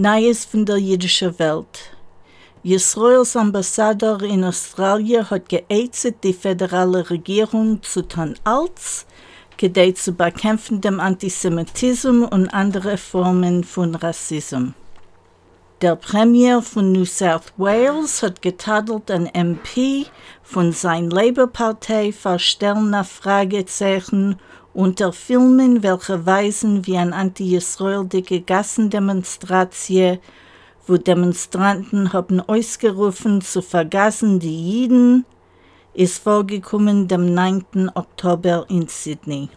Neues von der jüdischen Welt. Israels Ambassador in Australien hat geäußert die föderale Regierung zu tun als, gedei zu bekämpfen dem Antisemitismus und andere Formen von Rassismus. Der Premier von New South Wales hat getadelt ein MP von seiner Labour-Partei für Fragezeichen unter Filmen, welche weisen wie ein anti-israelische Gassendemonstration, wo Demonstranten haben ausgerufen zu vergassen die Jiden, ist vorgekommen dem 9. Oktober in Sydney.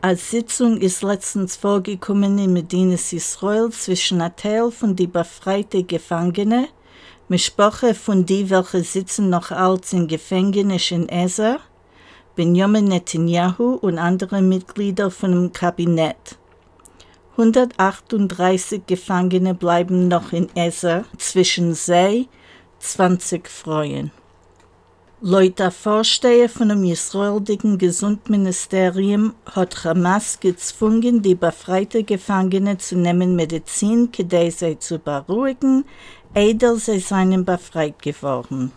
Als Sitzung ist letztens vorgekommen in Medinas Israel zwischen einem Teil von die befreiten Gefangenen, Mischproche von die, welche sitzen noch als in Gefängnis in Ezer, Benjamin Netanyahu und andere Mitglieder von dem Kabinett. 138 Gefangene bleiben noch in Ezer, zwischen sie 20 Freuen. Laut der Vorsteher von dem israelischen Gesundministerium hat Hamas gezwungen, die befreite Gefangene zu nehmen Medizin, kedei sie zu beruhigen, eider sie seien befreit geworden.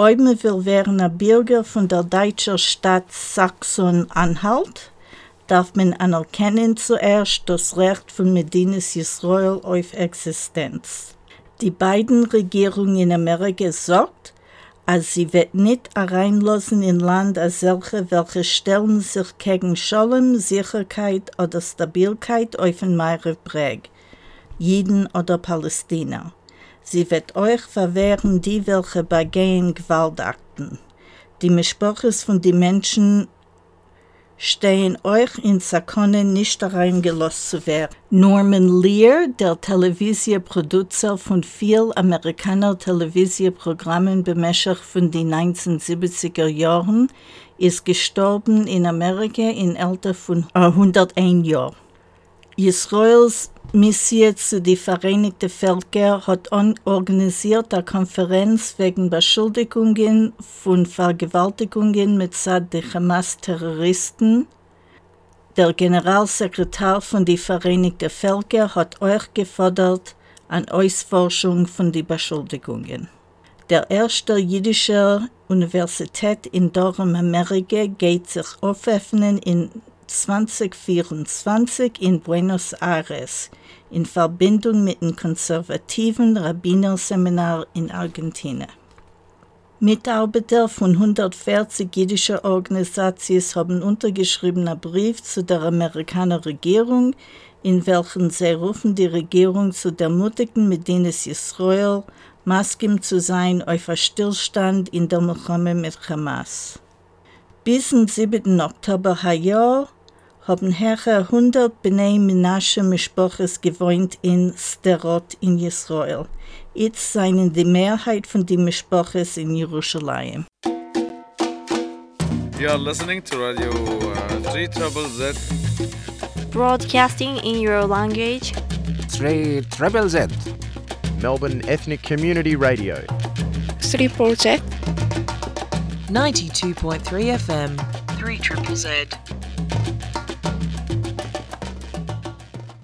Eume will werden ein Bürger von der deutschen Stadt Sachsen-Anhalt, darf man anerkennen zuerst das Recht von Medinas Israel auf Existenz. Die beiden Regierungen in Amerika sorgt, als sie wird nicht hereinlassen in Land als solche, welche stellen sich gegen Scholem, Sicherheit oder Stabilität auf ein Meerebreg, Jeden oder Palästina. Sie wird euch verwehren, die welche begehen Gewaltakten. Die Mischproches von den Menschen stehen euch in Sakone nicht reingelost zu werden. Norman Lear, der Televisionproducer von vielen Amerikaner Televisionprogrammen bemächtigt von den 1970er Jahren, ist gestorben in Amerika in Alter von 101 Jahren. Israels Mission zu den Vereinigten Völkern hat organisiert eine Konferenz wegen Beschuldigungen von Vergewaltigungen mit der Hamas-Terroristen. Der Generalsekretär von den Vereinigten Völkern hat euch gefordert an Ausforschung von den Beschuldigungen. Der erste jüdische Universität in Durham, Amerika, geht sich öffnen in 2024 in Buenos Aires in Verbindung mit dem konservativen Rabbinerseminar in Argentinien. Mitarbeiter von 140 jüdischen Organisationen haben untergeschriebenen Brief zu der amerikanischen Regierung, in welchem sie rufen die Regierung zu ermutigen, Medinas Israel Maskim zu sein auf einen Stillstand in der Milchome mit Hamas. Bis zum 7. Oktober Jahr haben herre 100 Bnei Menashe Mischboches gewohnt in Sterot in Israel. Jetzt seien die Mehrheit von den Mischboches in Jerusalem. You are listening to Radio uh, 3 Trouble Z. Broadcasting in your language. 3 Triple Z. Melbourne Ethnic Community Radio. 3 Z. 92.3 FM. 3 Triple Z.